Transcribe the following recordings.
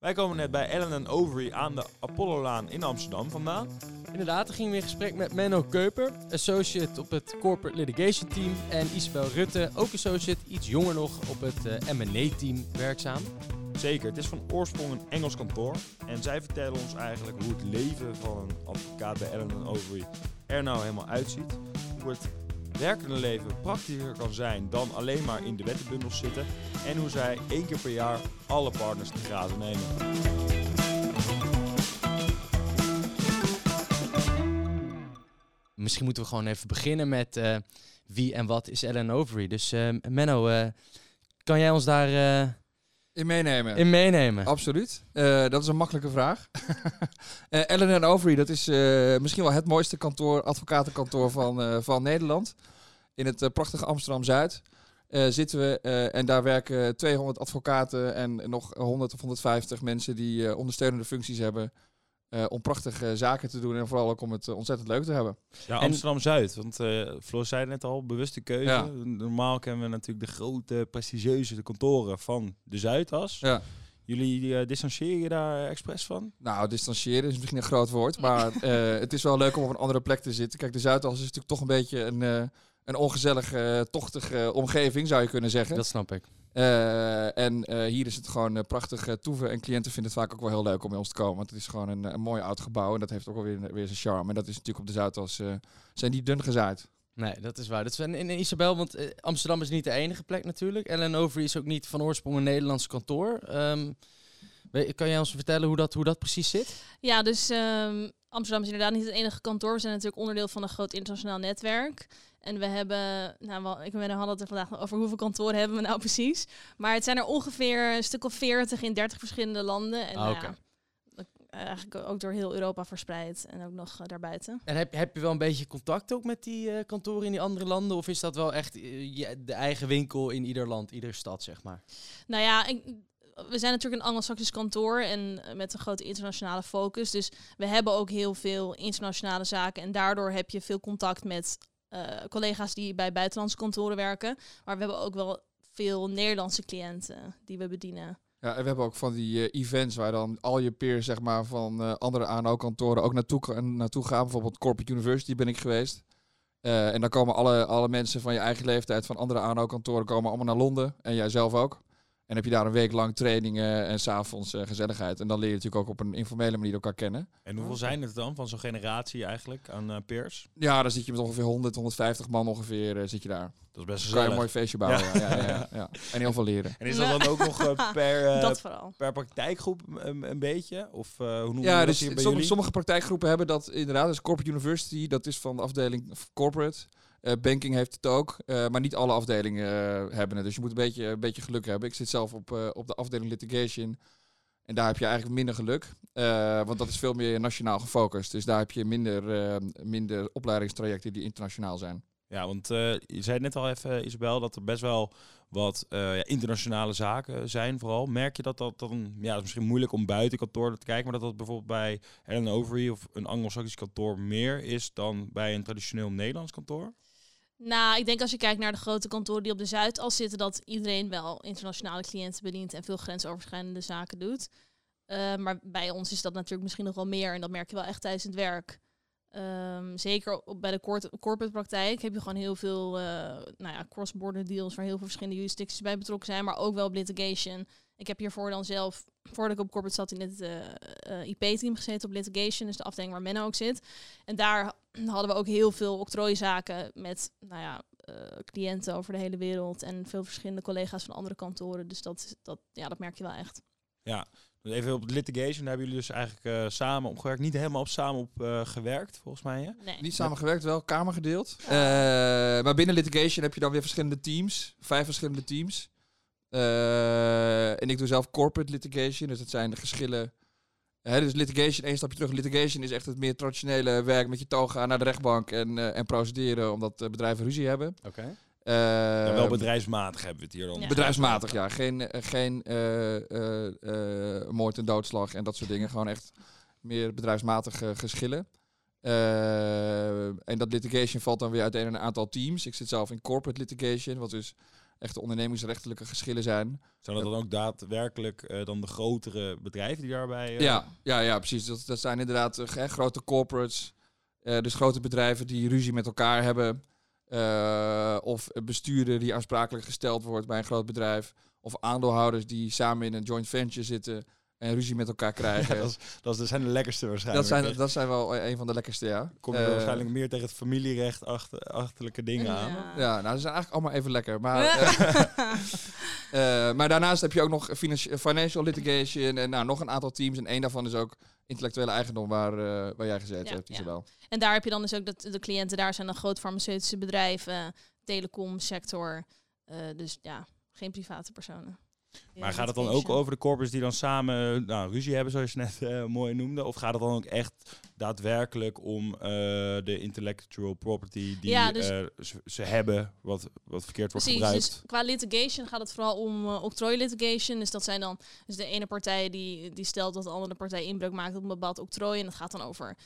Wij komen net bij Ellen Overy aan de Apollo-laan in Amsterdam vandaan. Inderdaad, dan gingen we in gesprek met Menno Keuper, associate op het Corporate Litigation Team. En Isabel Rutte, ook associate, iets jonger nog, op het uh, M&A-team werkzaam. Zeker, het is van oorsprong een Engels kantoor. En zij vertellen ons eigenlijk hoe het leven van een advocaat bij Ellen Overy er nou helemaal uitziet. Hoe het werkende leven praktischer kan zijn dan alleen maar in de wettenbundels zitten. En hoe zij één keer per jaar alle partners te grazen nemen. Misschien moeten we gewoon even beginnen met uh, wie en wat is Ellen Overy. Dus uh, Menno, uh, kan jij ons daar in meenemen? In meenemen. Absoluut. dat is een makkelijke vraag. Ellen Overy, dat is misschien wel het mooiste kantoor, advocatenkantoor van, van Nederland. In het prachtige Amsterdam-Zuid. zitten we en daar werken 200 advocaten en nog 100 of 150 mensen die ondersteunende functies hebben uh, om prachtige zaken te doen en vooral ook om het uh, ontzettend leuk te hebben. Ja, Amsterdam-Zuid, want uh, Floor zei net al, bewuste keuze. Ja. Normaal kennen we natuurlijk de grote, prestigieuze kantoren van de Zuidas. Ja. Jullie distancieren je daar expres van? Nou, distancieren is misschien een groot woord, maar het is wel leuk om op een andere plek te zitten. Kijk, de Zuidas is natuurlijk toch een beetje een, een ongezellige, tochtige omgeving, zou je kunnen zeggen. Dat snap ik. Uh, en uh, hier is het gewoon uh, prachtig toeven. En cliënten vinden het vaak ook wel heel leuk om bij ons te komen. Want het is gewoon een, een mooi oud gebouw. En dat heeft ook wel weer, weer zijn charme. En dat is natuurlijk op de Zuidas... zijn die dun gezaaid. Nee, dat is waar. Dat is in, in Isabel, want Amsterdam is niet de enige plek natuurlijk. Ellen Overy is ook niet van oorsprong een Nederlands kantoor. Um, kan jij ons vertellen hoe dat, hoe dat precies zit? Ja, dus um, Amsterdam is inderdaad niet het enige kantoor. We zijn natuurlijk onderdeel van een groot internationaal netwerk. En we hebben, nou, wel, ik ben hadden het er vandaag over hoeveel kantoren hebben we nou precies. Maar het zijn er ongeveer een stuk of veertig in dertig verschillende landen. En ah, okay. eigenlijk ook door heel Europa verspreid en ook nog uh, daarbuiten. En heb, heb je wel een beetje contact ook met die uh, kantoren in die andere landen? Of is dat wel echt uh, de eigen winkel in ieder land, iedere stad, zeg maar? Nou ja, ik, we zijn natuurlijk een Anglo-Saxisch kantoor en met een grote internationale focus. Dus we hebben ook heel veel internationale zaken. En daardoor heb je veel contact met uh, collega's die bij buitenlandse kantoren werken. Maar we hebben ook wel veel Nederlandse cliënten die we bedienen. Ja, en we hebben ook van die uh, events waar dan al je peers zeg maar, van andere ANO-kantoren ook naartoe, naartoe gaan. Bijvoorbeeld Corporate University ben ik geweest. en dan komen alle, alle mensen van je eigen leeftijd van andere ANO-kantoren komen allemaal naar Londen. En jij zelf ook. En heb je daar een week lang trainingen en s'avonds uh, gezelligheid. En dan leer je natuurlijk ook op een informele manier elkaar kennen. En hoeveel zijn het dan van zo'n generatie eigenlijk aan uh, peers? Ja, dan zit je met ongeveer 100, 150 man ongeveer uh, zit je daar. Dat is best een, een mooi feestje bouwen. Ja. Ja, ja, ja, En heel veel leren. En is dat dan ook nog per, per praktijkgroep een, een beetje? Of hoe noem je dat dus hier bij sommige, sommige praktijkgroepen hebben dat inderdaad. Dus Corporate University, dat is van de afdeling Corporate. Uh, banking heeft het ook, uh, maar niet alle afdelingen uh, hebben het. Dus je moet een beetje, een beetje geluk hebben. Ik zit zelf op, op de afdeling litigation. En daar heb je eigenlijk minder geluk. want dat is veel meer nationaal gefocust. Dus daar heb je minder, minder opleidingstrajecten die internationaal zijn. Ja, want je zei net al even, Isabel, dat er best wel wat ja, internationale zaken zijn vooral. Merk je dat dat dan, ja, het is misschien moeilijk om buiten kantoor te kijken, maar dat dat bijvoorbeeld bij Ellen Overy of een Anglo-Saxisch kantoor meer is dan bij een traditioneel Nederlands kantoor? Nou, ik denk als je kijkt naar de grote kantoren die op de Zuidas zitten, dat iedereen wel internationale cliënten bedient en veel grensoverschrijdende zaken doet. Uh, maar bij ons is dat natuurlijk misschien nog wel meer en dat merk je wel echt tijdens het werk. Um, zeker bij de corporate praktijk heb je gewoon heel veel uh, nou ja, cross-border deals waar heel veel verschillende jurisdicties bij betrokken zijn, maar ook wel op litigation. Ik heb hiervoor dan zelf, voordat ik op corporate zat, in het uh, uh, IP-team gezeten op litigation, dus de afdeling waar Menno ook zit. En daar hadden we ook heel veel octrooizaken met nou ja, uh, cliënten over de hele wereld en veel verschillende collega's van andere kantoren. Dus dat, dat, ja, dat merk je wel echt. Ja, even op litigation, daar hebben jullie dus eigenlijk uh, samen opgewerkt. Niet helemaal op samen op uh, gewerkt, volgens mij. Hè? Nee. Niet samen gewerkt, wel kamer gedeeld. Uh, maar binnen litigation heb je dan weer verschillende teams. Vijf verschillende teams. En ik doe zelf corporate litigation. Dus dat zijn de geschillen Hè, dus litigation, één stapje terug. Litigation is echt het meer traditionele werk met je toga naar de rechtbank en, uh, en procederen omdat uh, bedrijven ruzie hebben. Oké. Okay. Uh, ja, wel bedrijfsmatig hebben we het hier dan. Ja. Bedrijfsmatig, ja. Geen, geen moord en doodslag en dat soort dingen. Gewoon echt meer bedrijfsmatige geschillen. en dat litigation valt dan weer uit een aantal teams. Ik zit zelf in corporate litigation, wat dus echte ondernemingsrechtelijke geschillen zijn. Zijn dat dan ook daadwerkelijk eh, dan de grotere bedrijven die daarbij... eh, Ja, ja, ja, precies. Dat, dat zijn inderdaad ge- grote corporates. dus grote bedrijven die ruzie met elkaar hebben. of een bestuurder die aansprakelijk gesteld wordt bij een groot bedrijf. Of aandeelhouders die samen in een joint venture zitten en ruzie met elkaar krijgen. Ja, dat, is, dat is- zijn de lekkerste dat, waarschijnlijk. zijn, dat zijn wel eh, een van de lekkerste, ja. Kom je Eh, waarschijnlijk meer tegen het familierecht achter, achterlijke dingen aan. Ja, nou, ze zijn eigenlijk allemaal even lekker. Maar, eh, maar daarnaast heb je ook nog financi- financial litigation en nou, nog een aantal teams. En één daarvan is ook intellectuele eigendom waar, eh, waar jij gezeten Ja, hebt, ja. Isabel. En daar heb je dan dus ook dat de cliënten daar zijn dan groot farmaceutische bedrijven, telecomsector. eh dus ja, geen private personen. Maar gaat het dan ook over de corporates die dan samen nou, ruzie hebben, zoals je net eh, mooi noemde? Of gaat het dan ook echt daadwerkelijk om eh, de intellectual property die Ja, dus- eh, ze, ze hebben, wat, wat verkeerd wordt Precies, gebruikt? dus qua litigation gaat het vooral om octrooi litigation. Dus dat zijn dan dus de ene partij die, die stelt dat de andere partij inbreuk maakt op een bepaald octrooi. En dat gaat dan over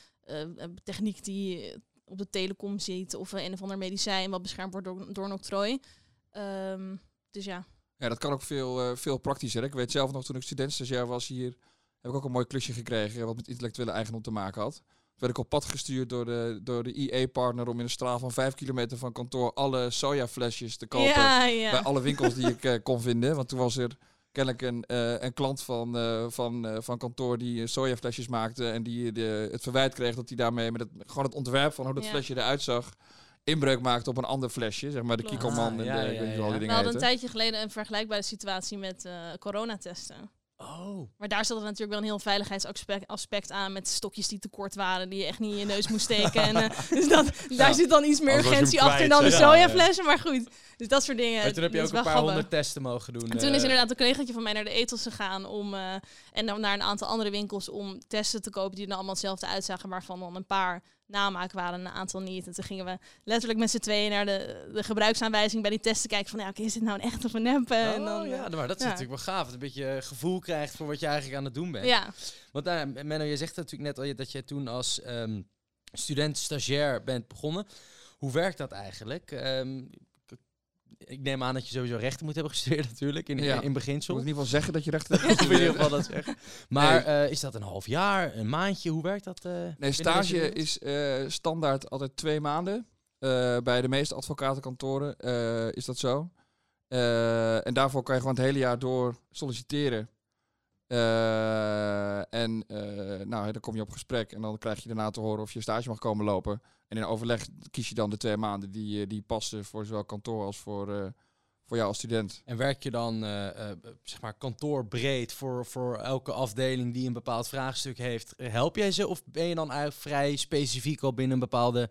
techniek die op de telecom ziet of een of ander medicijn wat beschermd wordt door, door een octrooi. Ehm, dus ja. Ja, dat kan ook veel, eh, veel praktischer. Ik weet zelf nog, toen ik studentstagiair was hier, heb ik ook een mooi klusje gekregen wat met intellectuele eigendom te maken had. Toen werd ik op pad gestuurd door de, door de IE-partner om in een straal van vijf kilometer van kantoor alle sojaflesjes te kopen. Ja, ja. bij alle winkels die ik eh, kon vinden. Want toen was er kennelijk een, eh, een klant van, van, van kantoor die sojaflesjes maakte. En die de, het verwijt kreeg dat hij daarmee met het, gewoon het ontwerp van hoe dat flesje eruit zag. Inbreuk maakte op een ander flesje. Zeg maar de Klopt. Kiekelman Ah, en ja, de, al die We dingen hadden een tijdje geleden een vergelijkbare situatie met eh, coronatesten. Oh. Maar daar zat er natuurlijk wel een heel veiligheidsaspect aspect aan met stokjes die te kort waren, die je echt niet in je neus moest steken. en, eh, dus dat, daar zit dan iets meer urgentie achter dan de ja. sojaflessen. Maar goed, dus dat soort dingen. Maar toen heb je ook een paar grappig. honderd testen mogen doen. En toen is eh, inderdaad een collegaatje van mij naar de etels gegaan om, eh, en dan naar een aantal andere winkels om testen te kopen die er allemaal hetzelfde uitzagen, waarvan dan een paar namaak waren en een aantal niet. En toen gingen we letterlijk met z'n tweeën naar de, de gebruiksaanwijzing bij die testen kijken van, ja, oké, is dit nou een echt of een nep? en Oh, dan, ja, eh, maar dat is ja. natuurlijk wel gaaf. Dat je een beetje gevoel krijgt voor wat je eigenlijk aan het doen bent. ja. Want nou, Menno, je zegt natuurlijk net al dat je toen als ehm, student stagiair bent begonnen. Hoe werkt dat eigenlijk? K- ik neem aan dat je sowieso rechten moet hebben gestudeerd natuurlijk, in, Ja. in Ik beginsel. moet in ieder geval zeggen dat je recht hebt. Of in ieder geval dat zeggen. Maar eh, is dat een half jaar, een maandje? Hoe werkt dat? eh, Nee, stage is eh, standaard altijd twee maanden. Bij de meeste advocatenkantoren is dat zo. En daarvoor kan je gewoon het hele jaar door solliciteren. Eh, en eh, nou, dan kom je op gesprek en dan krijg je daarna te horen of je stage mag komen lopen. En in overleg kies je dan de twee maanden die, eh, die passen voor zowel kantoor als voor, voor jou als student. En werk je dan zeg maar kantoorbreed voor, voor elke afdeling die een bepaald vraagstuk heeft? Help jij ze of ben je dan eigenlijk vrij specifiek al binnen een bepaalde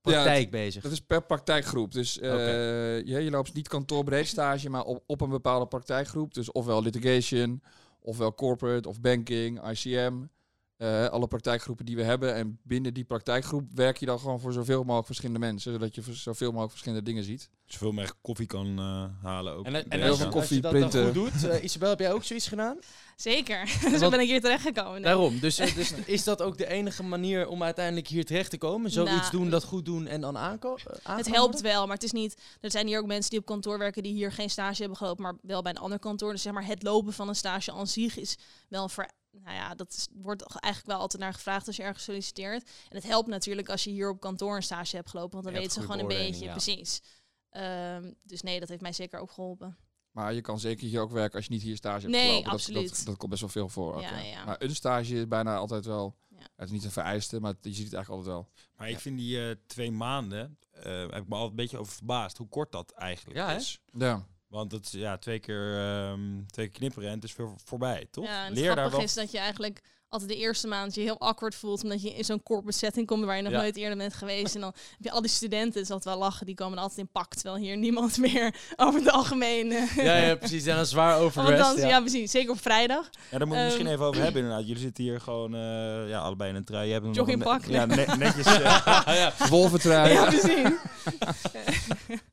praktijk bezig? Dat is per praktijkgroep. Dus je, je loopt niet kantoorbreed stage, maar op, op een bepaalde praktijkgroep. Dus ofwel litigation, ofwel corporate of banking, ICM. Eh, alle praktijkgroepen die we hebben. En binnen die praktijkgroep werk je dan gewoon voor zoveel mogelijk verschillende mensen. Zodat je zoveel mogelijk verschillende dingen ziet. Zoveel mogelijk koffie kan eh, halen ook. En, en als, veel koffie als je dat printen. goed doet, eh, Isabel, heb jij ook zoiets gedaan? Zeker. Zo Want- ben ik hier terechtgekomen. Nee. Daarom. Dus, dus is dat ook de enige manier om uiteindelijk hier terecht te komen? Zoiets Nou, doen, dat goed doen en dan aanko- eh, Het helpt wel, maar het is niet. Er zijn hier ook mensen die op kantoor werken die hier geen stage hebben gelopen, maar wel bij een ander kantoor. Dus zeg maar, het lopen van een stage aan zich is wel een. Nou ja, dat is, wordt eigenlijk wel altijd naar gevraagd als je ergens solliciteert. En het helpt natuurlijk als je hier op kantoor een stage hebt gelopen, want dan weten ze gewoon een beetje precies. Ehm, dus nee, dat heeft mij zeker ook geholpen. Maar je kan zeker hier ook werken als je niet hier stage hebt Nee, gelopen. Dat- absoluut. Dat, dat, komt best wel veel voor. Ja, ja. ja. Maar een stage is bijna altijd wel... Ja. Het is niet een vereiste, maar je ziet het eigenlijk altijd wel. Maar ik vind die eh, twee maanden, eh, heb ik me altijd een beetje over verbaasd hoe kort dat eigenlijk Ja, hè? is. Ja. Want het is ja, twee keer, ehm, twee keer knipperen en het is weer voorbij, toch? Ja, en het Leer daar grappige wel is dat je eigenlijk altijd de eerste maand je heel awkward voelt. Omdat je in zo'n corporate setting komt waar je nog Ja. nooit eerder bent geweest. En dan heb je al die studenten, is dat wel lachen, die komen altijd in pak. Terwijl hier niemand meer over het algemeen... eh, Ja, ja, precies. En dan zwaar overdressed. Ja. Ja. precies. Zeker op vrijdag. Ja, daar moet ik Ehm. misschien even over hebben inderdaad. Jullie zitten hier gewoon eh, ja, allebei in een trui. Je hebt een Joggingpak, Ja, net- netjes, eh, Wolventrui. Ja, precies.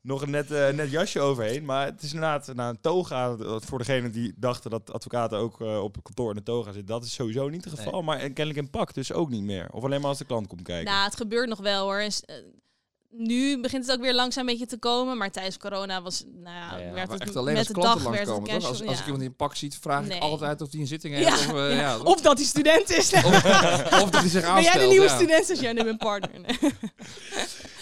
Nog een net, eh, net jasje overheen. Maar het is inderdaad naar een toga. Voor degene die dachten dat advocaten ook eh, op kantoor in een toga zitten. Dat is sowieso niet het geval. Maar kennelijk in pak dus ook niet meer. Of alleen maar als de klant komt kijken. nou, het gebeurt nog wel hoor. Nu begint het ook weer langzaam een beetje te komen. Maar tijdens corona was, nou ja, Ja, ja, werd het echt alleen met als de dag werd? Als, casual, als ja. ik iemand in een pak ziet, vraag Nee. ik altijd of hij een zitting Ja, heeft. Of, eh, ja. ja, of, Of dat hij student is. of dat hij zich ben aanstelt. jij de nieuwe ja. student? Als jij nu mijn partner. Nee,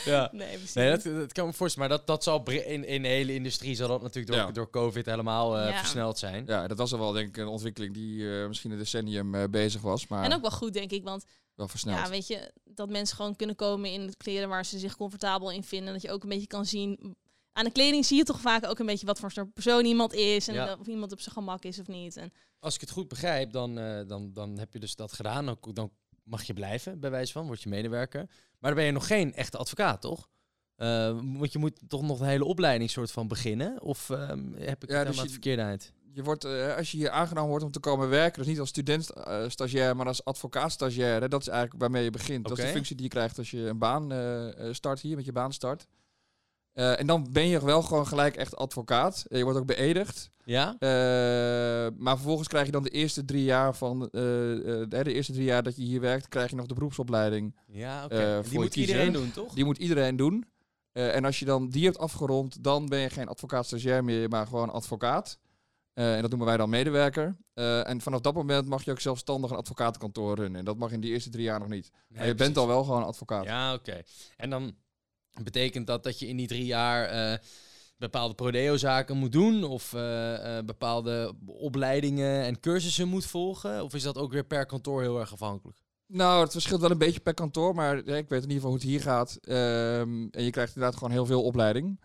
Ja. nee precies. Nee, dat, dat kan me voorstellen. Maar dat, dat zal in, in de hele industrie zal dat natuurlijk door, Ja. door COVID helemaal eh, Ja. versneld zijn. Ja, dat was al wel denk ik een ontwikkeling die eh, misschien een decennium eh, bezig was, maar En ook wel goed, denk ik. Want wel versneld. ja, weet je, dat mensen gewoon kunnen komen in kleren waar ze zich comfortabel in vinden. Dat je ook een beetje kan zien. Aan de kleding zie je toch vaak ook een beetje wat voor soort persoon iemand is. En Ja. of iemand op zijn gemak is of niet. En Als ik het goed begrijp, dan, eh, dan, dan heb je dus dat gedaan. Dan, dan mag je blijven, bij wijze van, word je medewerker. Maar dan ben je nog geen echte advocaat, toch? Eh, want je moet toch nog een hele opleiding soort van beginnen? Of ehm, heb ik Ja, het dus je- verkeerd uit? Je wordt, eh, als je hier aangenomen wordt om te komen werken, dus niet als student eh, stagiair, maar als advocaat stagiair, hè, dat is eigenlijk waarmee je begint. Dat is de functie die je krijgt als je een baan eh, start hier, met je baan start. En dan ben je wel gewoon gelijk echt advocaat. Je wordt ook beëdigd. Ja? Maar vervolgens krijg je dan de eerste drie jaar van de, de eerste drie jaar dat je hier werkt, krijg je nog de beroepsopleiding. Ja, oké. Die moet kiezen. iedereen doen, toch? Die moet iedereen doen. En als je dan die hebt afgerond, dan ben je geen advocaat stagiair meer, maar gewoon advocaat. Eh, en dat noemen wij dan medewerker. Eh, en vanaf dat moment mag je ook zelfstandig een advocatenkantoor runnen. En dat mag in die eerste drie jaar nog niet. maar je bent al wel gewoon advocaat. Ja, oké. En dan betekent dat dat je in die drie jaar eh, bepaalde prodeo-zaken moet doen? Of bepaalde opleidingen en cursussen moet volgen? Of is dat ook weer per kantoor heel erg afhankelijk? Nou, het verschilt wel een beetje per kantoor, maar ik weet in ieder geval hoe het hier gaat. Ehm, en je krijgt inderdaad gewoon heel veel opleiding.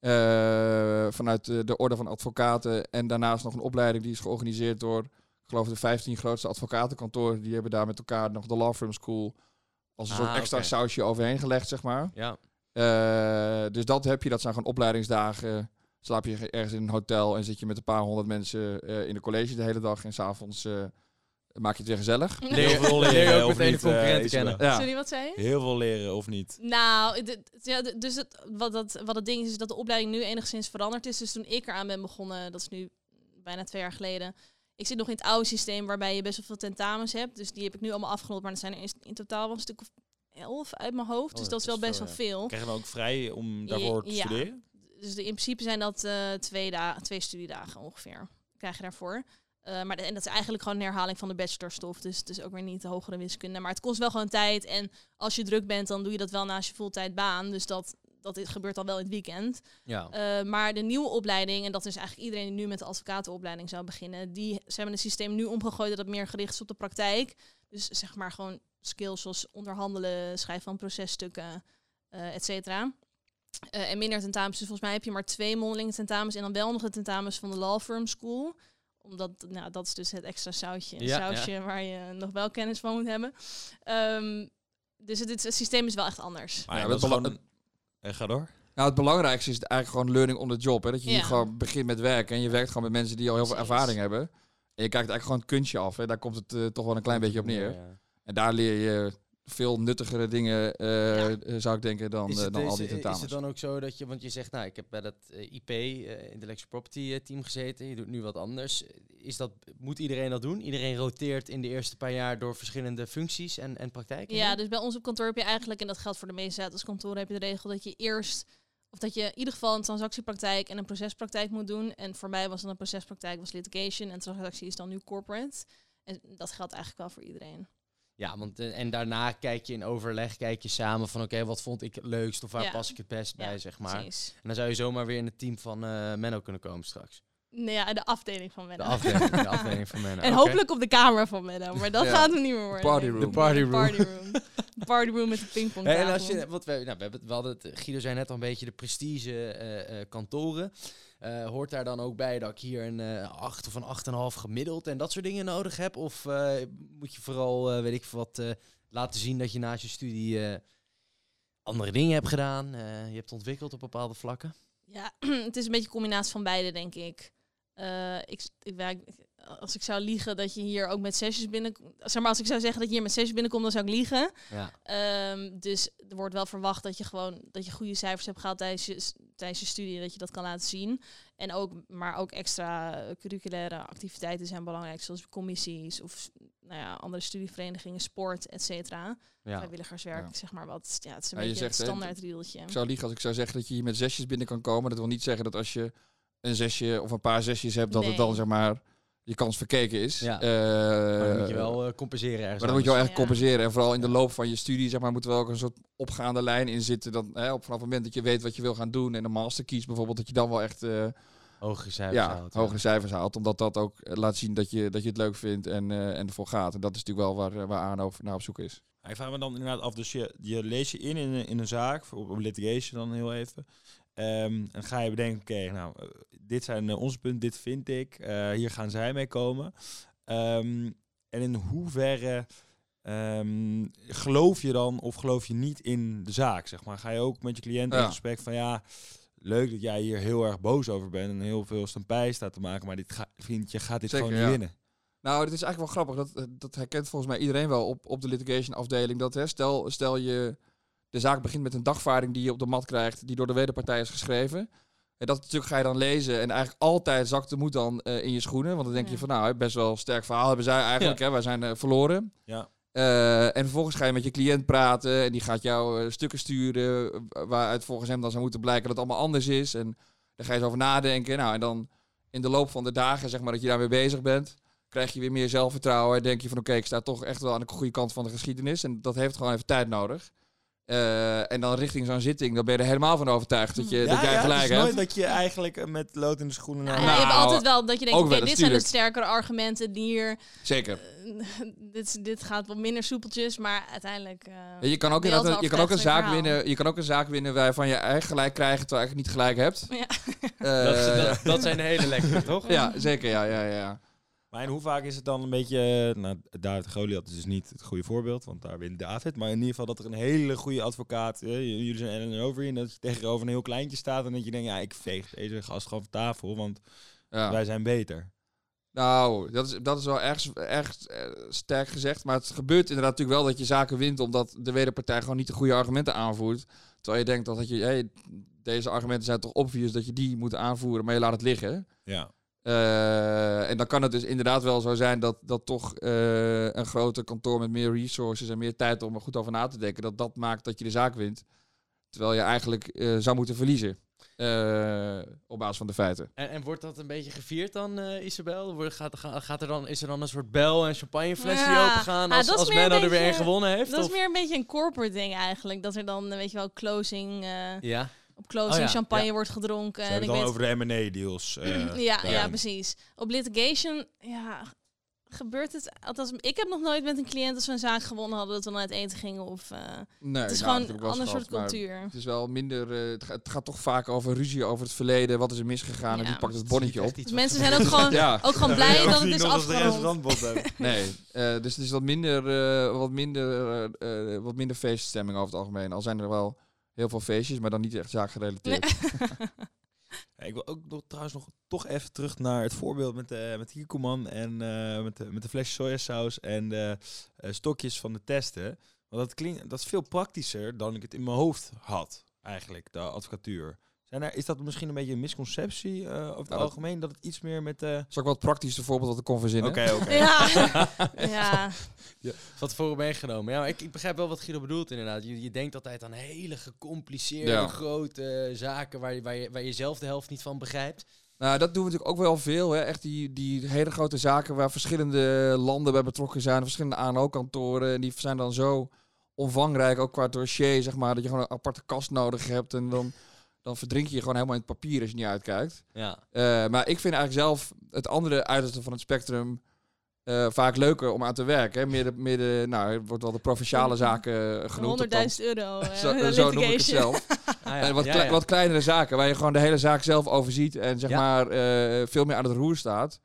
Eh, vanuit de, de orde van advocaten. En daarnaast nog een opleiding die is georganiseerd door, ik geloof de 15 grootste advocatenkantoren. Die hebben daar met elkaar nog de Law Firm School als een Ah, soort extra oké. sausje overheen gelegd, zeg maar. Ja. Eh, dus dat heb je, dat zijn gewoon opleidingsdagen. Slaap je ergens in een hotel en zit je met een paar honderd mensen eh, in de college de hele dag. En s'avonds eh maak je het weer gezellig. Heel veel leren, ook of niet, eh, kennen. Ja. Sorry, wat zei je? Heel veel leren, of niet? Nou, ja, dus het, wat, dat, wat het ding is, is dat de opleiding nu enigszins veranderd is. Dus toen ik eraan ben begonnen, dat is nu bijna twee jaar geleden. Ik zit nog in het oude systeem waarbij je best wel veel tentamens hebt. Dus die heb ik nu allemaal afgerond. Maar er zijn er in, in totaal wel een stuk of elf uit mijn hoofd. dus dat dat is wel best wel veel. Krijgen we ook vrij om daarvoor te Ja. studeren? Dus de, in principe zijn dat eh, twee, da twee studiedagen ongeveer. Krijg je daarvoor. Eh, maar en dat is eigenlijk gewoon een herhaling van de bachelorstof. Dus het is ook weer niet de hogere wiskunde. Maar het kost wel gewoon tijd. En als je druk bent, dan doe je dat wel naast je fulltime baan. Dus dat, dat is- gebeurt al wel in het weekend. Ja. Eh, maar de nieuwe opleiding, en dat is eigenlijk iedereen die nu met de advocatenopleiding zou beginnen, die ze hebben het systeem nu omgegooid dat het meer gericht is op de praktijk. Dus zeg maar gewoon skills zoals onderhandelen, schrijven van processtukken, eh et cetera. En minder tentamens. Dus volgens mij heb je maar twee mondelinge tentamens en dan wel nog de tentamens van de law firm school. Omdat, nou, dat is dus het extra sausje, Ja, sausje waar je nog wel kennis van moet hebben. Ehm, dus het, het systeem is wel echt anders. Maar Ja, ja, het dat is gewoon... En ga door. Nou, het belangrijkste is eigenlijk gewoon learning on the job. Hè? Dat je hier gewoon begint met werken. En je werkt gewoon met mensen die al heel veel ervaring hebben. En je kijkt eigenlijk gewoon het kunstje af. Hè? Daar komt het eh, toch wel een klein beetje op neer. Ja. En daar leer je veel nuttigere dingen, eh, Ja. eh, zou ik denken, dan, Is eh, het, dan is, al die is tentamens. het dan ook zo dat je, want je zegt, nou, ik heb bij dat IP, eh, Intellectual Property team gezeten, je doet nu wat anders. Is dat, moet iedereen dat doen? Iedereen roteert in de eerste paar jaar door verschillende functies en, en praktijken? Ja, dus bij ons op kantoor heb je eigenlijk, en dat geldt voor de meeste kantoren, heb je de regel dat je eerst, of dat je in ieder geval een transactiepraktijk en een procespraktijk moet doen. En voor mij was dan een procespraktijk was litigation en transactie is dan nu corporate. En dat geldt eigenlijk wel voor iedereen. Ja, want eh, en daarna kijk je in overleg, kijk je samen van oké, wat vond ik het leukst of waar Ja. pas ik het best Ja, bij, zeg maar. Precies. En dan zou je zomaar weer in het team van eh Menno kunnen komen straks. Nou ja, de afdeling van De Menno. afdeling, de afdeling van Menno. En hopelijk op de camera van Menno, maar dat Ja. gaat hem niet meer worden. Party denk ik. room. De party room. Party room. De party room met de pingpong Hey, en als je, wat we, nou, we, hebben, het- we hadden het, Guido zei net al een beetje de prestige eh, eh, kantoren. Eh, hoort daar dan ook bij dat ik hier een eh 8 of een 8,5 gemiddeld en dat soort dingen nodig heb? Of eh, moet je vooral, weet ik wat, laten zien dat je naast je studie andere dingen hebt gedaan, je hebt ontwikkeld op bepaalde vlakken? Ja, het is een beetje een combinatie van beide, denk ik. Ik, ik werk, als ik zou liegen dat je hier ook met zesjes binnenkomt. Zeg maar, als ik zou zeggen dat je hier met zesjes binnenkomt, dan zou ik liegen. Ja. Ehm, dus er wordt wel verwacht dat je gewoon dat je goede cijfers hebt gehaald tijdens je, tijdens je studie, dat je dat kan laten zien. En ook, maar ook extra curriculaire activiteiten zijn belangrijk, zoals commissies of nou ja, andere studieverenigingen, sport, et cetera. Ja. Vrijwilligerswerk, Ja. zeg maar wat. Ja, het is een Ja, beetje zegt, hè, standaard rieltje. Ik zou liegen als ik zou zeggen dat je hier met zesjes binnen kan komen. Dat wil niet zeggen dat als je een zesje of een paar zesjes hebt, dat het dan zeg maar je kans verkeken is. Ja. Eh, Maar dan moet je wel eh, compenseren ergens. maar dan moet je wel echt Ja. compenseren. En vooral in de loop van je studie zeg maar, moet er wel ook een soort opgaande lijn in zitten. Dat, hè, op, vanaf het moment dat je weet wat je wil gaan doen en een master kiest bijvoorbeeld, dat je dan wel echt eh, hogere cijfers ja, haalt, hogere cijfers haalt. Omdat dat ook laat zien dat je, dat je het leuk vindt en, eh, en ervoor gaat. En dat is natuurlijk wel waar, waar Arno naar op zoek is. Ik vraag me dan inderdaad af, dus je, je leest je in in, een- in een zaak, op litigation dan heel even. Ehm, en ga je bedenken, oké, nou, eh, dit zijn eh, onze punten, dit vind ik, eh, hier gaan zij mee komen. Ehm, en in hoeverre ehm, geloof je dan of geloof je niet in de zaak, zeg maar? Ga je ook met je cliënt in gesprek van, ja, leuk dat jij hier heel erg boos over bent en heel veel stampij staat te maken, maar dit ga, vriend, je gaat dit Zeker, gewoon niet ja. winnen. Nou, het is eigenlijk wel grappig. Dat, dat herkent volgens mij iedereen wel op, op de litigation afdeling. Dat hè, stel, stel je de zaak begint met een dagvaarding die je op de mat krijgt, die door de wederpartij is geschreven. En dat natuurlijk ga je dan lezen en eigenlijk altijd zakt de moed dan eh, in je schoenen. Want dan denk je van nou, best wel een sterk verhaal hebben zij eigenlijk. Hè, wij zijn eh, verloren. Ja. Eh, en vervolgens ga je met je cliënt praten en die gaat jou eh, stukken sturen waaruit volgens hem dan zou moeten blijken dat het allemaal anders is. En daar ga je eens over nadenken. Nou, en dan in de loop van de dagen, zeg maar, dat je daarmee bezig bent, krijg je weer meer zelfvertrouwen. En denk je van oké, ik sta toch echt wel aan de goede kant van de geschiedenis. En dat heeft gewoon even tijd nodig. Eh, en dan richting zo'n zitting, dan ben je er helemaal van overtuigd dat, je, dat jij ja, gelijk het is hebt. nooit dat je eigenlijk eh, met lood in de schoenen Ja, je hebt Nou, altijd wel dat je denkt, oké, dit zijn de sterkere argumenten die hier... Zeker. eh, dit, dit gaat wat minder soepeltjes, maar uiteindelijk... eh, je kan ook, ben je kan ook een zaak winnen. Je kan ook een zaak winnen waarvan je eigen gelijk krijgt terwijl je eigenlijk niet gelijk hebt. Ja. Dat, Eh, dat, dat zijn hele lekkere, toch? ja, zeker. Ja, ja, ja. Maar en hoe vaak is het dan een beetje... eh, Nou, David Goliath is dus niet het goede voorbeeld, want daar wint David. Maar in ieder geval dat er een hele goede advocaat... eh, jullie zijn Ellen over en dat je tegenover een heel kleintje staat... en dat je denkt, ja, ik veeg deze gast gewoon van tafel, want ja. wij zijn beter. Nou, dat is, dat is wel erg, erg eh, sterk gezegd. Maar het gebeurt inderdaad natuurlijk wel dat je zaken wint... omdat de wederpartij gewoon niet de goede argumenten aanvoert. Terwijl je denkt dat, dat je... Hey, deze argumenten zijn toch obvious dat je die moet aanvoeren... maar je laat het liggen. Ja. Eh, en dan kan het dus inderdaad wel zo zijn dat, dat toch eh, een groter kantoor met meer resources en meer tijd om er goed over na te denken, dat dat maakt dat je de zaak wint. Terwijl je eigenlijk eh, zou moeten verliezen. eh, op basis van de feiten. En, en wordt dat een beetje gevierd dan, eh, Isabel? Wordt, gaat, gaat, er dan, is er dan een soort bel en champagnefles die Ja. open gaan Ah, als, dat is als er weer een gewonnen heeft? Dat is meer een beetje een corporate ding eigenlijk. Dat er dan, weet je wel, closing, eh, Ja. Op closing Oh ja, champagne ja. wordt gedronken. Ze En hebben ik het dan weet, over de M&A-deals. eh, ja, ja, precies. Op litigation, ja, gebeurt het... Althans, ik heb nog nooit met een cliënt als we een zaak gewonnen hadden... dat we naar het eten gingen of... eh, Nee, het is nou, gewoon een ander gehad, soort cultuur. Het is wel minder. eh, het, gaat, het gaat toch vaak over ruzie over het verleden. Wat is er misgegaan? En wie pakt het bonnetje op? Dus mensen zijn ook gewoon, Ja. ook gewoon blij dat het is afgerond. Nee, eh, dus het is wat minder, eh, wat, minder, wat minder feeststemming over het algemeen. Al zijn er wel heel veel feestjes, maar dan niet echt zaakgerelateerd. Ja, ik wil ook nog, trouwens nog toch even terug naar het voorbeeld met, de met Kikoman en eh, met, de, met de flesje sojasaus en de eh, stokjes van de testen. Want dat, klinkt, dat is veel praktischer dan ik het in mijn hoofd had, eigenlijk, de advocatuur. Zijn er, is dat misschien een beetje een misconceptie eh, over het Nou, algemeen, dat het iets meer met... eh Dat is ook wel het praktische voorbeeld wat ik kon verzinnen. Oké, oké. Ja, ja. Wat voor meegenomen. Ja, maar ik, ik begrijp wel wat Guido bedoelt inderdaad. Je, je denkt altijd aan hele gecompliceerde, Ja. grote zaken waar je, waar, je, waar je zelf de helft niet van begrijpt. Nou, dat doen we natuurlijk ook wel veel. Hè. Echt die, die hele grote zaken waar verschillende landen bij betrokken zijn. Verschillende ANO-kantoren. En die zijn dan zo omvangrijk, ook qua dossier, zeg maar. Dat je gewoon een aparte kast nodig hebt. En dan, dan verdrink je je gewoon helemaal in het papier als je niet uitkijkt. Ja. Eh, maar ik vind eigenlijk zelf het andere uiterste van het spectrum eh, vaak leuker om aan te werken. Hè. Meer de, meer de, nou, het wordt wel de provinciale zaken eh, genoemd. 100.000 euro. eh, Zo, zo noem ik het zelf. Ah, ja. En wat, Ja, klei- ja. wat kleinere zaken, waar je gewoon de hele zaak zelf overziet en zeg maar veel meer aan het roer staat.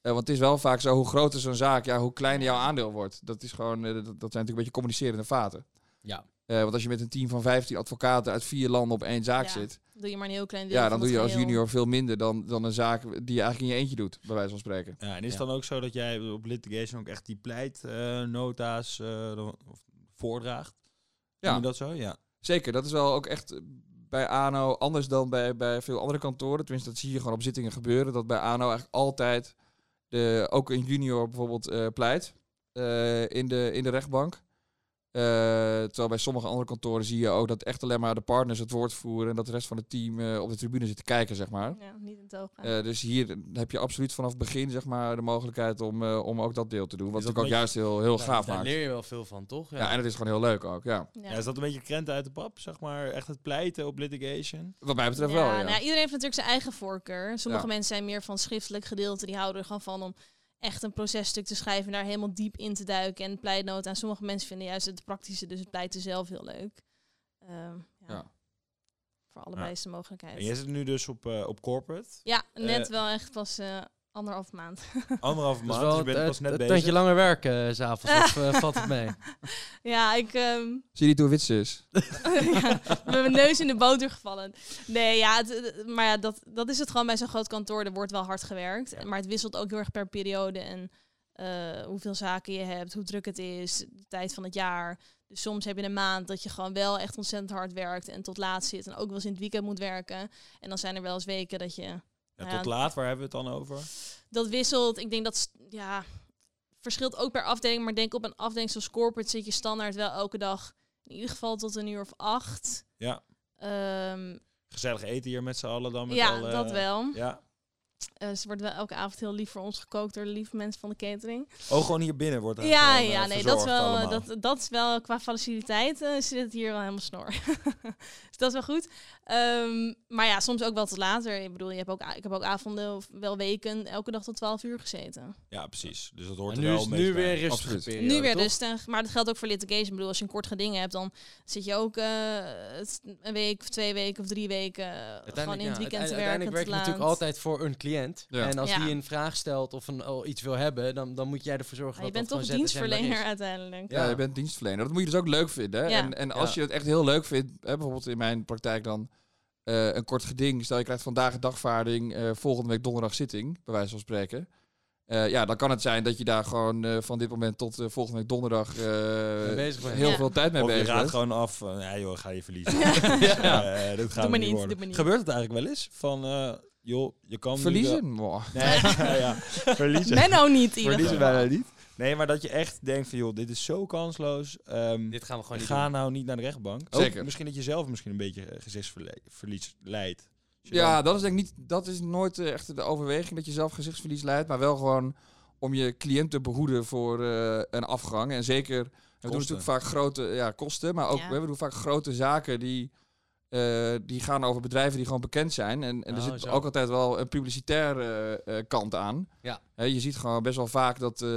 Want het is wel vaak zo, hoe groter zo'n zaak, ja, hoe kleiner jouw aandeel wordt. Dat, is gewoon, dat, dat zijn natuurlijk een beetje communicerende vaten. Ja. Want als je met een team van 15 advocaten uit vier landen op één zaak zit, Doe je maar een heel klein deel ja, dan doe je als geheel. junior veel minder dan, dan een zaak die je eigenlijk in je eentje doet, bij wijze van spreken. Ja, en is het Ja. dan ook zo dat jij op litigation ook echt die pleitnota's eh of voordraagt? Ja. Doe je dat zo? Ja. Zeker, dat is wel ook echt bij ANO anders dan bij, bij veel andere kantoren. Tenminste, dat zie je gewoon op zittingen gebeuren. Dat bij ANO eigenlijk altijd de, ook een junior bijvoorbeeld eh, pleit. eh, in, de, in de rechtbank. Eh, terwijl bij sommige andere kantoren zie je ook dat echt alleen maar de partners het woord voeren en dat de rest van het team eh, op de tribune zit te kijken, zeg maar. Ja, niet in het. Eh, dus hier heb je absoluut vanaf het begin zeg maar, de mogelijkheid om, eh, om ook dat deel te doen. Wat dat natuurlijk ook juist heel, heel gaaf daar maakt. leer je wel veel van, toch? Ja, en het is gewoon heel leuk ook. Ja. ja. Ja, is dat een beetje krenten uit de pap, zeg maar? Echt het pleiten op litigation? Wat mij betreft Ja, wel. Ja. nou ja, iedereen heeft natuurlijk zijn eigen voorkeur. Sommige Ja. mensen zijn meer van schriftelijk gedeelte. Die houden er gewoon van om echt een processtuk te schrijven en daar helemaal diep in te duiken en pleitnoten. En sommige mensen vinden juist het praktische, dus het pleiten zelf heel leuk. Ehm, ja. Ja. Voor allebei is de mogelijkheid. En jij zit nu dus op, eh, op corporate. Ja, net Eh, wel echt pas eh anderhalf maand. Is maand, wel dus je bent het, pas net het bezig. tandje langer werken s s'avonds, of eh, valt het mee? ja, ik ehm, Zie je niet hoe wit ze is? ja, met mijn neus in de boter gevallen. Nee, ja, het- maar ja, dat, dat is het gewoon bij zo'n groot kantoor. Er wordt wel hard gewerkt. Ja. Maar het wisselt ook heel erg per periode. En eh, hoeveel zaken je hebt, hoe druk het is, de tijd van het jaar. Dus soms heb je een maand dat je gewoon wel echt ontzettend hard werkt en tot laat zit. En ook wel eens in het weekend moet werken. En dan zijn er wel eens weken dat je... Ja, tot laat, waar hebben we het dan over? Dat wisselt. Ik denk dat, ja, verschilt ook per afdeling. Maar denk op een afdeling zoals corporate zit je standaard wel elke dag in ieder geval tot een uur of acht. Ja. Ehm, Gezellig eten hier met z'n allen dan? Met ja, alle- dat wel. Ja. Eh, ze wordt wel elke avond heel lief voor ons gekookt door de lieve mensen van de catering. Oh, gewoon hier binnen wordt er ja, gewoon, eh, ja, nee, dat is, wel, allemaal. dat, dat is wel qua faciliteit eh, zit het hier wel helemaal snor. dus dat is wel goed. Ehm, maar ja, soms ook wel tot later. Ik bedoel, je hebt ook, ik heb ook avonden of wel weken elke dag tot 12 uur gezeten. Ja, precies. Dus dat hoort En er nu wel is nu weer periode, nu weer toch? rustig, maar dat geldt ook voor litigation. Ik bedoel, als je een kort geding hebt, dan zit je ook eh, het- een week of twee weken of drie weken eh, gewoon in het ja, weekend te uiteindelijk- werken. Uiteindelijk werk te je natuurlijk altijd voor een cliënt. Ja. En als Ja. die een vraag stelt of een, al iets wil hebben, dan, dan moet jij ervoor zorgen Ja, je dat bent dat toch dienstverlener er uiteindelijk. Ja, Ja. je bent dienstverlener. Dat moet je dus ook leuk vinden. En, en als Ja. je het echt heel leuk vindt, hè, bijvoorbeeld in mijn praktijk dan eh, een kort geding. Stel je krijgt vandaag een dagvaarding, eh, volgende week donderdag zitting, bij wijze van spreken. Eh, ja, dan kan het zijn dat je daar gewoon eh, van dit moment tot volgende week donderdag eh, bezig bent. heel Ja. veel tijd mee Of je bezig raadt bent. gewoon af, ja joh, ga je verliezen. Ja. Ja, eh, dit gaat Doe maar niet niet, doe. Gebeurt het eigenlijk wel eens? Van, eh, joh, je kan nu wel- Verliezen? Mwah. Nee, ja, ja. verliezen. Menno niet in ieder Verliezen bijna niet. Nee, maar dat je echt denkt van, joh, dit is zo kansloos. Ehm, Dit gaan we gewoon niet ga doen. nou niet naar de rechtbank. Ook Zeker. misschien dat je zelf misschien een beetje eh, gezichtsverlies leidt. Ja, dan- dat is denk ik niet, dat is nooit eh, echt de overweging dat je zelf gezichtsverlies leidt, maar wel gewoon om je cliënt te behoeden voor eh, een afgang. En zeker, we doen natuurlijk vaak grote ja, kosten, maar ook Ja. we doen vaak grote zaken die, eh, die gaan over bedrijven die gewoon bekend zijn. En, en er Oh, zit zo. ook altijd wel een publicitaire eh, eh, kant aan. Ja. Hè, je ziet gewoon best wel vaak dat, eh,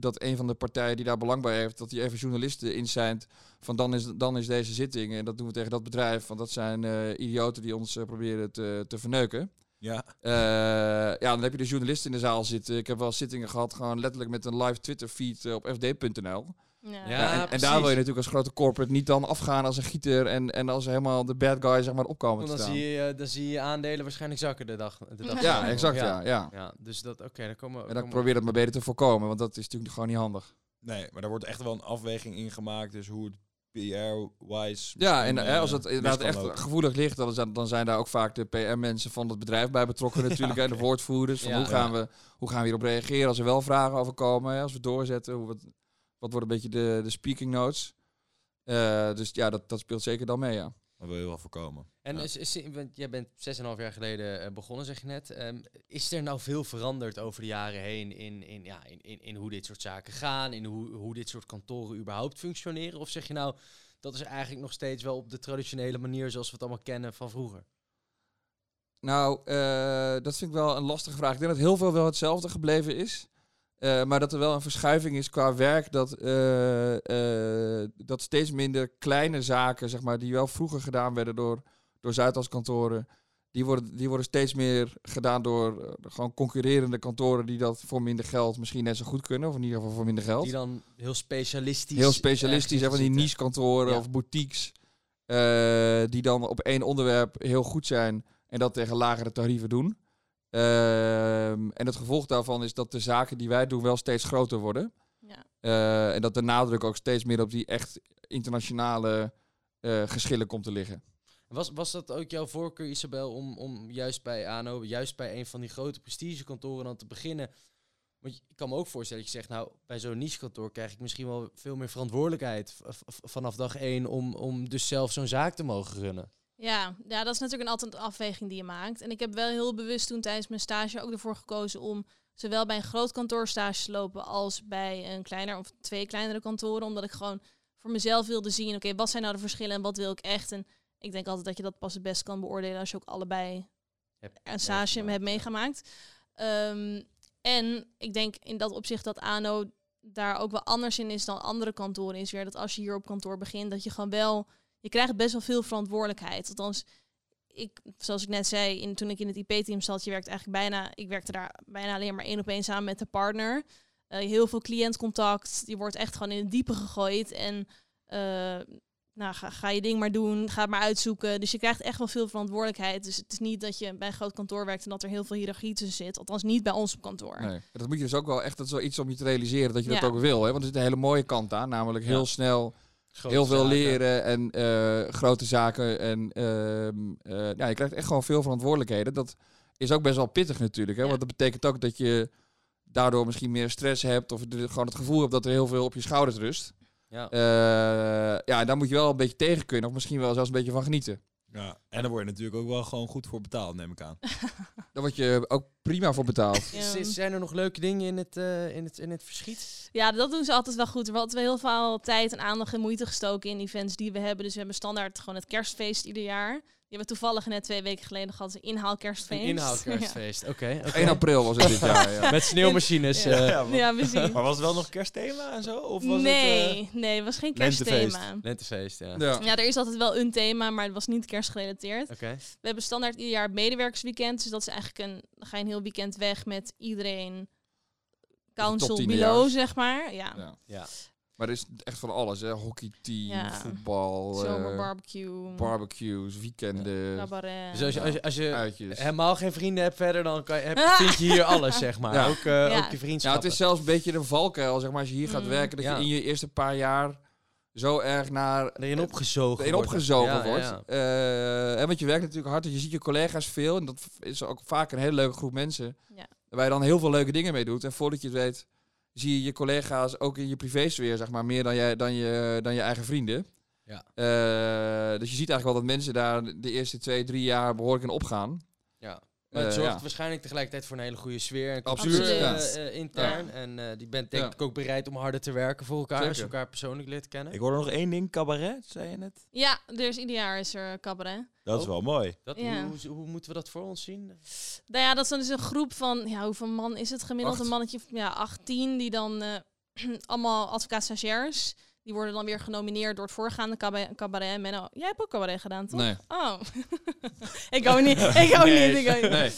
dat een van de partijen die daar belang bij heeft, dat die even journalisten inzijnt van dan is, dan is deze zitting. En dat doen we tegen dat bedrijf, want dat zijn eh, idioten die ons eh, proberen te, te verneuken. Ja, Eh, ja, dan heb je de journalisten in de zaal zitten. Ik heb wel zittingen gehad, gewoon letterlijk met een live Twitter feed op fd.nl. Ja. En, daar wil je natuurlijk als grote corporate niet dan afgaan als een gieter en, en als helemaal de bad guy zeg maar opkomen dan staan. zie, je, dan zie je aandelen waarschijnlijk zakken de dag. De dag Ja, exact, ja. ja. Ja, dus dat, oké, dan komen we. En dan komen we- probeer dat maar beter te voorkomen, want dat is natuurlijk gewoon niet handig. nee, maar daar wordt echt wel een afweging in gemaakt. Dus hoe het PR-wise... Ja, en hè, als eh, het inderdaad echt lopen. gevoelig ligt, dan zijn, dan zijn daar ook vaak de PR-mensen van het bedrijf bij betrokken natuurlijk. en de woordvoerders. Van Ja. hoe, gaan we, hoe gaan we hierop reageren als er wel vragen over komen, hè, als we doorzetten. Hoe, wat, wat worden een beetje de, de speaking notes. Eh, dus ja, dat, dat speelt zeker dan mee, ja. Dat wil je wel voorkomen. En Ja. is, is, want jij bent 6,5 jaar geleden eh, begonnen, zeg je net. Ehm, is er nou veel veranderd over de jaren heen in, in, ja, in, in, in hoe dit soort zaken gaan, in hoe, hoe dit soort kantoren überhaupt functioneren? Of zeg je nou, dat is eigenlijk nog steeds wel op de traditionele manier zoals we het allemaal kennen van vroeger? Nou, eh, dat vind ik wel een lastige vraag. Ik denk dat heel veel wel hetzelfde gebleven is. Eh, maar dat er wel een verschuiving is qua werk. Dat, eh, eh, dat steeds minder kleine zaken, zeg maar, die wel vroeger gedaan werden door, door Zuidas kantoren. Die worden, die worden steeds meer gedaan door gewoon concurrerende kantoren die dat voor minder geld misschien net zo goed kunnen. Of in ieder geval voor minder geld. Die dan heel specialistisch. Heel specialistisch, hè, van die zitten. niche kantoren Ja. of boutiques. die dan op één onderwerp heel goed zijn en dat tegen lagere tarieven doen. Ehm, en het gevolg daarvan is dat de zaken die wij doen wel steeds groter worden. Ja. Eh, en dat de nadruk ook steeds meer op die echt internationale eh, geschillen komt te liggen. Was, was dat ook jouw voorkeur, Isabel, om, om juist bij ANO, juist bij een van die grote prestigekantoren dan te beginnen? Want je- ik kan me ook voorstellen dat je zegt, nou, bij zo'n niche-kantoor krijg ik misschien wel veel meer verantwoordelijkheid vanaf dag één om, om dus zelf zo'n zaak te mogen runnen. Ja, ja, dat is natuurlijk een altijd een afweging die je maakt. En ik heb wel heel bewust toen tijdens mijn stage ook ervoor gekozen om zowel bij een groot kantoor stage te lopen als bij een kleiner of twee kleinere kantoren. Omdat ik gewoon voor mezelf wilde zien, oké, wat zijn nou de verschillen en wat wil ik echt? En ik denk altijd dat je dat pas het best kan beoordelen als je ook allebei Heb een stage hebt meegemaakt. Ehm, en ik denk in dat opzicht dat ANO daar ook wel anders in is dan andere kantoren. Is weer dat als je hier op kantoor begint, dat je gewoon wel... Je krijgt best wel veel verantwoordelijkheid. Althans, ik, zoals ik net zei, in, toen ik in het IP-team zat, je werkt eigenlijk bijna... Ik werkte daar bijna alleen maar één op één samen met de partner. Eh, heel veel cliëntcontact. Je wordt echt gewoon in het diepe gegooid. En eh, nou, ga, ga je ding maar doen, ga het maar uitzoeken. Dus je krijgt echt wel veel verantwoordelijkheid. Dus het is niet dat je bij een groot kantoor werkt en dat er heel veel hiërarchie tussen zit. Althans niet bij ons op kantoor. Nee. Dat moet je dus ook wel echt, dat is wel iets om je te realiseren dat je dat ook wil. Hè? Want er zit een hele mooie kant aan, namelijk heel Ja. snel Grote heel veel zaken. leren en eh, grote zaken. En ehm, eh, ja, je krijgt echt gewoon veel verantwoordelijkheden. Dat is ook best wel pittig natuurlijk. Hè? Ja. Want dat betekent ook dat je daardoor misschien meer stress hebt. Of gewoon het gevoel hebt dat er heel veel op je schouders rust. Ja. Eh, ja, daar moet je wel een beetje tegen kunnen. Of misschien wel zelfs een beetje van genieten. Ja, en daar word je natuurlijk ook wel gewoon goed voor betaald, neem ik aan. Daar word je ook prima voor betaald. Z- Zijn er nog leuke dingen in het, eh, in het, in het verschiet? Ja, dat doen ze altijd wel goed. We hadden wel heel veel tijd en aandacht en moeite gestoken in events die we hebben. Dus we hebben standaard gewoon het kerstfeest ieder jaar. Die hebben we toevallig net twee weken geleden gehad. Een inhaalkerstfeest. Een inhaalkerstfeest. Oké. oké. 1 april was het dit jaar. Ja. Met sneeuwmachines. Ja. eh, Ja, ja precies. Maar was het wel nog kerstthema en zo? Of was nee, het, nee, het was geen lentefeest? kerstthema. Lentefeest, ja. Ja. Ja, er is altijd wel een thema, maar het was niet kerstgerelateerd. Oké. We hebben standaard ieder jaar het medewerkersweekend. Dus dat is eigenlijk een... Dan ga je een heel weekend weg met iedereen... Council below, zeg maar. Ja. Ja. Ja. Maar er is echt van alles. Hè? Hockeyteam, Ja. voetbal, eh, Zomerbarbecue. barbecues, weekenden, cabaret. Dus als je, als je, als je uitjes. helemaal geen vrienden hebt verder, dan kan je, heb, vind je hier alles, zeg maar. Ja. Ook, eh, Ja. ook je Ja, vriendschappen. het is zelfs een beetje een valkuil, zeg maar, als je hier gaat Mm. werken, dat Ja. je in je eerste paar jaar zo erg naar erin opgezogen erin wordt. opgezogen Ja, ja, wordt. ja. Eh, en want je werkt natuurlijk hard, en je ziet je collega's veel, en dat is ook vaak een hele leuke groep mensen, Ja. waar je dan heel veel leuke dingen mee doet. En voordat je het weet, zie je je collega's ook in je privésfeer, zeg maar, meer dan, jij, dan, je, dan je eigen vrienden. Ja. Eh, dus je ziet eigenlijk wel dat mensen daar de eerste twee, drie jaar behoorlijk in opgaan. Maar het Eh, zorgt ja. waarschijnlijk tegelijkertijd voor een hele goede sfeer en Absoluut, cultuur ja. eh, eh, intern. En eh, die bent denk Ja. ik ook bereid om harder te werken voor elkaar als je Zeker. elkaar persoonlijk leert kennen. Ik hoorde nog één ding, cabaret, zei je net. Ja, er is ieder jaar is er cabaret. Dat is Oh. wel mooi. Dat, Ja. hoe, hoe moeten we dat voor ons zien? Nou ja, dat is dan dus een groep van, ja, hoeveel man is het gemiddeld? Acht. Een mannetje of ja, 18, die dan eh, allemaal advocaat-stagiairs. Die worden dan weer genomineerd door het voorgaande cabaret. cabaret. Menno, jij hebt ook cabaret gedaan, toch? Nee. Oh. ik ook niet. Ik ook Nee. niet. Ik ook niet. Nee.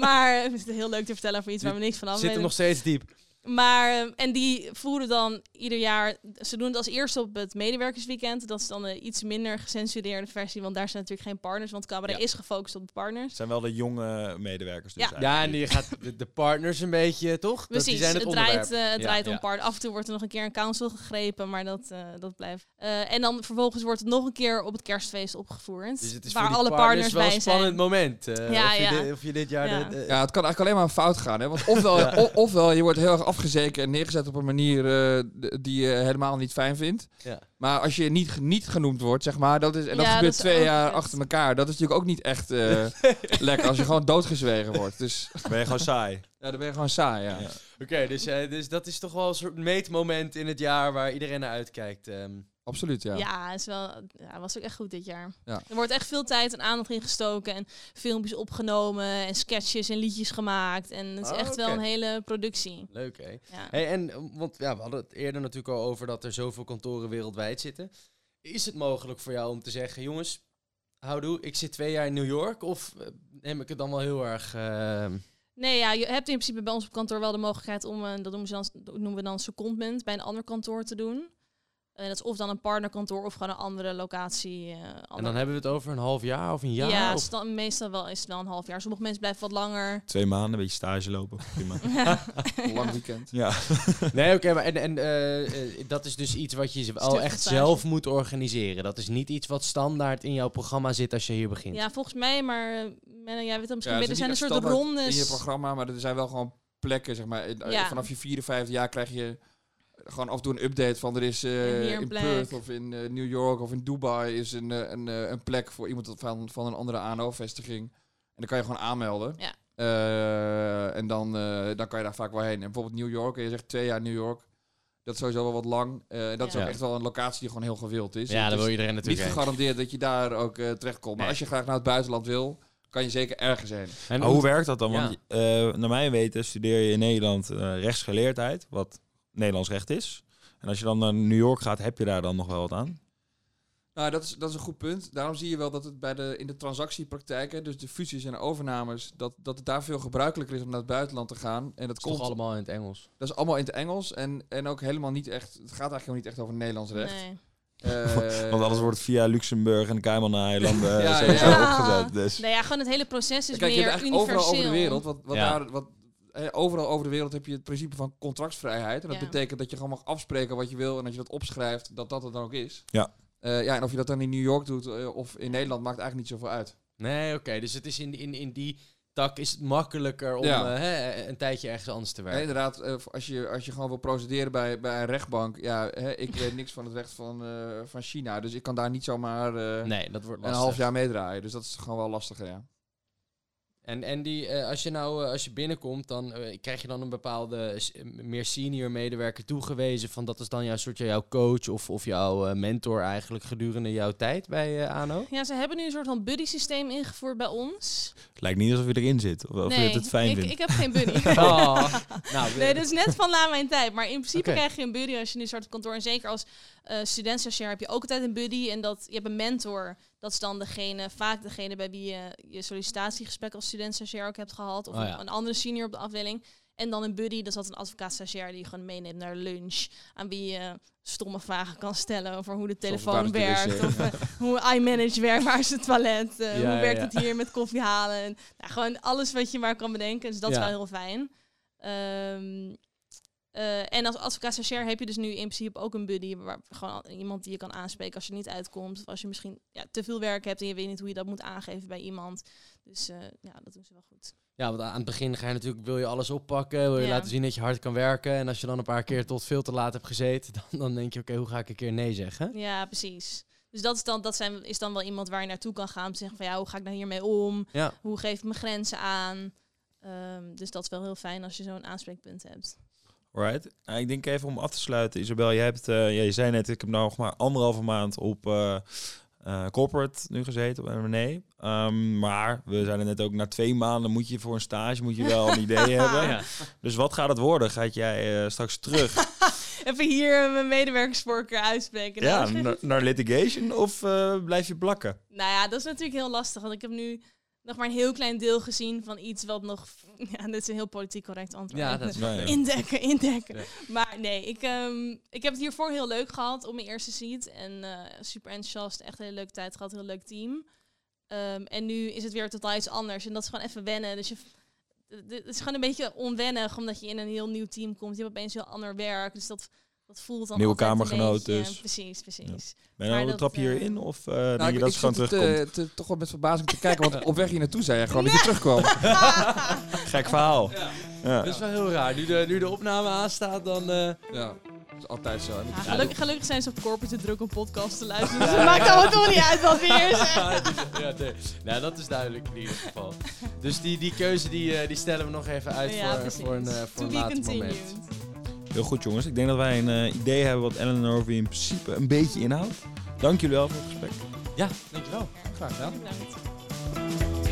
Maar het is heel leuk te vertellen over iets waar we niks van af Zit er nog steeds diep. Maar, eh, en die voeren dan ieder jaar, ze doen het als eerste op het medewerkersweekend. Dat is dan een iets minder gecensureerde versie, want daar zijn natuurlijk geen partners, want cabaret Ja. is gefocust op de partners. Het zijn wel de jonge medewerkers dus Ja. eigenlijk. Ja, en die gaat de, partners een beetje, toch? Dat- Precies, die zijn het, het, draait, eh, het Ja, draait ja. om part. Af en toe wordt er nog een keer een council gegrepen, maar dat, eh, dat blijft. Eh, en dan vervolgens wordt het nog een keer op het kerstfeest opgevoerd. Dus het is waar alle partners partners wel een bij spannend zijn. moment. eh, Ja, of, je dit, of je dit jaar... Ja. de- de- Ja, het kan eigenlijk alleen maar fout gaan. Hè? Want ofwel, ofwel je wordt heel erg afgezeken en neergezet op een manier eh, die je helemaal niet fijn vindt. Ja. Maar als je niet, niet genoemd wordt, zeg maar, dat is, en dat Ja, gebeurt dat twee jaar achter elkaar. Dat is natuurlijk ook niet echt eh, lekker als je gewoon doodgezwegen wordt. Dus Ben je gewoon saai. ja, dan ben je gewoon saai, ja. Ja. Oké, dus, eh, dus dat is toch wel een soort meetmoment in het jaar waar iedereen naar uitkijkt. ehm. Absoluut, ja. Ja, is wel, ja, was ook echt goed dit jaar. Ja. Er wordt echt veel tijd en aandacht in gestoken. En filmpjes opgenomen. En sketches en liedjes gemaakt. En het is Oh, echt wel een hele productie. Leuk, hè? Ja. Hey, en, want ja, we hadden het eerder natuurlijk al over dat er zoveel kantoren wereldwijd zitten. Is het mogelijk voor jou om te zeggen, jongens, houdoe, ik zit twee jaar in New York? Of eh, neem ik het dan wel heel erg... eh, Nee, ja, je hebt in principe bij ons op kantoor wel de mogelijkheid om, eh, dat noemen, ze dan, noemen we dan secondment, bij een ander kantoor te doen. En dat is of dan een partnerkantoor of gewoon een andere locatie. eh, en dan hebben we het over een half jaar of een jaar? ja, of- sta- meestal wel is het wel een half jaar. Sommige mensen blijven wat langer. Twee maanden, een beetje stage lopen. Prima. Een lang weekend. Ja. Nee, oké, maar en, en eh, eh, dat is dus iets wat je wel Stuk echt stage. zelf moet organiseren. Dat is niet iets wat standaard in jouw programma zit als je hier begint. Ja, volgens mij, maar eh, Menno, jij weet dat misschien Ja, Er zijn een soort rondes. In je programma, maar er zijn wel gewoon plekken, zeg maar. Ja. Vanaf je vierde, vijfde jaar krijg je gewoon af en toe een update van er is eh, in plek. Perth of in eh, New York of in Dubai is een, eh, een, eh, een plek voor iemand van, van een andere ANO-vestiging. En dan kan je gewoon aanmelden. Ja. Eh, en dan, eh, dan kan je daar vaak wel heen. En bijvoorbeeld New York, en je zegt twee jaar New York. Dat is sowieso wel wat lang. Eh, dat is ook echt wel een locatie die gewoon heel gewild is. Ja, is wil iedereen niet natuurlijk heen. gegarandeerd dat je daar ook eh, terechtkomt. Maar Nee. als je graag naar het buitenland wil, kan je zeker ergens heen. En Maar hoe werkt dat dan? Ja. Want eh, naar mijn weten studeer je in Nederland eh, rechtsgeleerdheid, wat Nederlands recht is. En als je dan naar New York gaat, heb je daar dan nog wel wat aan? Nou, dat is, dat is een goed punt. Daarom zie je wel dat het bij de, in de transactiepraktijken, dus de fusies en overnames, dat, dat het daar veel gebruikelijker is om naar het buitenland te gaan. En dat Dat is komt toch allemaal in het Engels. Dat is allemaal in het Engels en, en ook helemaal niet echt. Het gaat eigenlijk helemaal niet echt over Nederlands recht. Nee. Eh, Want alles wordt via Luxemburg en de Cayman-eilanden Ja, eh, sowieso ja. opgezet. Dus. Nou ja, gewoon het hele proces is Kijk, je meer eigenlijk overal universeel. over de wereld. Wat, wat Ja. daar, wat, eh, overal over de wereld heb je het principe van contractsvrijheid. En dat Ja. betekent dat je gewoon mag afspreken wat je wil. En als je dat opschrijft, dat dat het dan ook is. Ja. Eh, ja, en of je dat dan in New York doet eh, of in Nederland, maakt eigenlijk niet zoveel uit. Nee, oké. dus het is in, in, in die tak is het makkelijker om Ja. hè, een tijdje ergens anders te Ja, werken. inderdaad, eh, als, je, als je gewoon wil procederen bij, bij een rechtbank. Ja, hè, ik weet niks van het recht van, eh, van China. Dus ik kan daar niet zomaar eh, nee, dat wordt een half jaar meedraaien. Dus dat is gewoon wel lastiger, ja. En, en die, eh, als je nou, eh, als je binnenkomt, dan eh, krijg je dan een bepaalde meer senior medewerker toegewezen. Van dat is dan jouw soort jouw coach of, of jouw mentor eigenlijk gedurende jouw tijd bij ANO. Ja, ze hebben nu een soort van buddy systeem ingevoerd bij ons. Het lijkt niet alsof je erin zit. Of, of je nee, het fijn ik, vindt. ik heb geen buddy. Oh, nou, Nee, dat is net van na mijn tijd. Maar in principe krijg je een buddy als je nu start op kantoor. En zeker als eh student stagiair heb je ook altijd een buddy. En dat, je hebt een mentor. Dat is dan degene, vaak degene bij wie je je sollicitatiegesprek als student stagiair ook hebt gehad. Of Oh een, ja. een andere senior op de afdeling. En dan een buddy, dat is altijd een advocaat stagiair die je gewoon meeneemt naar lunch. Aan wie je stomme vragen kan stellen over hoe de telefoon werkt. Of eh, hoe iManage werkt, waar is het toilet. eh, Ja, hoe werkt ja. het hier met koffie halen. En, nou, gewoon alles wat je maar kan bedenken. Dus dat is wel heel fijn. Ehm, eh, en als advocaat stagiair heb je dus nu in principe ook een buddy. Waar, gewoon iemand die je kan aanspreken als je niet uitkomt. Of als je misschien ja, te veel werk hebt en je weet niet hoe je dat moet aangeven bij iemand. Dus eh, ja, dat doen ze wel goed. Ja, want aan het begin ga je natuurlijk, wil je alles oppakken, wil je Ja. laten zien dat je hard kan werken. En als je dan een paar keer tot veel te laat hebt gezeten, dan, dan denk je, oké, hoe ga ik een keer nee zeggen? Ja, precies. Dus dat, is dan, dat zijn, is dan wel iemand waar je naartoe kan gaan. Om te zeggen van ja, hoe ga ik nou hiermee om? Ja. Hoe geef ik mijn grenzen aan? Ehm, dus dat is wel heel fijn als je zo'n aanspreekpunt hebt. Alright. Nou, ik denk even om af te sluiten, Isabel. Jij hebt, eh, ja, je zei net, ik heb nou nog maar anderhalve maand op eh, eh, corporate nu gezeten, op M&A. Ehm, maar we zeiden net ook, na twee maanden moet je voor een stage moet je wel een idee hebben. Ja. Dus wat gaat het worden? Gaat jij straks terug Even hier mijn medewerkersvoorkeur uitspreken. Nou, ja, is naar, naar litigation of blijf je plakken? Nou ja, dat is natuurlijk heel lastig. Want ik heb nu nog maar een heel klein deel gezien van iets wat nog... Ja, dit is een heel politiek correct antwoord. Ja, dat is ja. Indekken, indekken. Ja. Maar nee, ik, ehm, ik heb het hiervoor heel leuk gehad op mijn eerste seat. En eh, super enthousiast, echt een hele leuke tijd gehad, heel leuk team. Ehm, en nu is het weer totaal iets anders. En dat is gewoon even wennen. Dus je, het is gewoon een beetje onwennig, omdat je in een heel nieuw team komt. Je hebt opeens heel ander werk. Dus dat, dat voelt dan Nieuwe kamergenoot dus. Precies, precies. Ben je Maar nou dat, trap je eh, hierin of eh, denk Nou, je dat ik ze gewoon terugkomt? te, te- toch wel met verbazing te kijken, want op weg hier naartoe zei je gewoon dat je terugkwam. Gek verhaal. Ja. Dat is wel heel raar. Nu de, nu de opname aanstaat, dan... eh, Ja, dat is altijd zo. Ja, gelukkig, gelukkig zijn ze op corporate te druk om podcast te luisteren. Dus het maakt allemaal toch niet uit wat we hier zeggen. ja, nee. Nou, dat is duidelijk in ieder geval. Dus die, die keuze die, eh, die stellen we nog even uit Ja, voor, voor een, eh, voor een be later continued. moment. Heel goed, jongens. Ik denk dat wij een eh, idee hebben wat Ellen Harvey in principe een beetje inhoudt. Dank jullie wel voor het gesprek. Ja, dankjewel. Graag gedaan. Bedankt.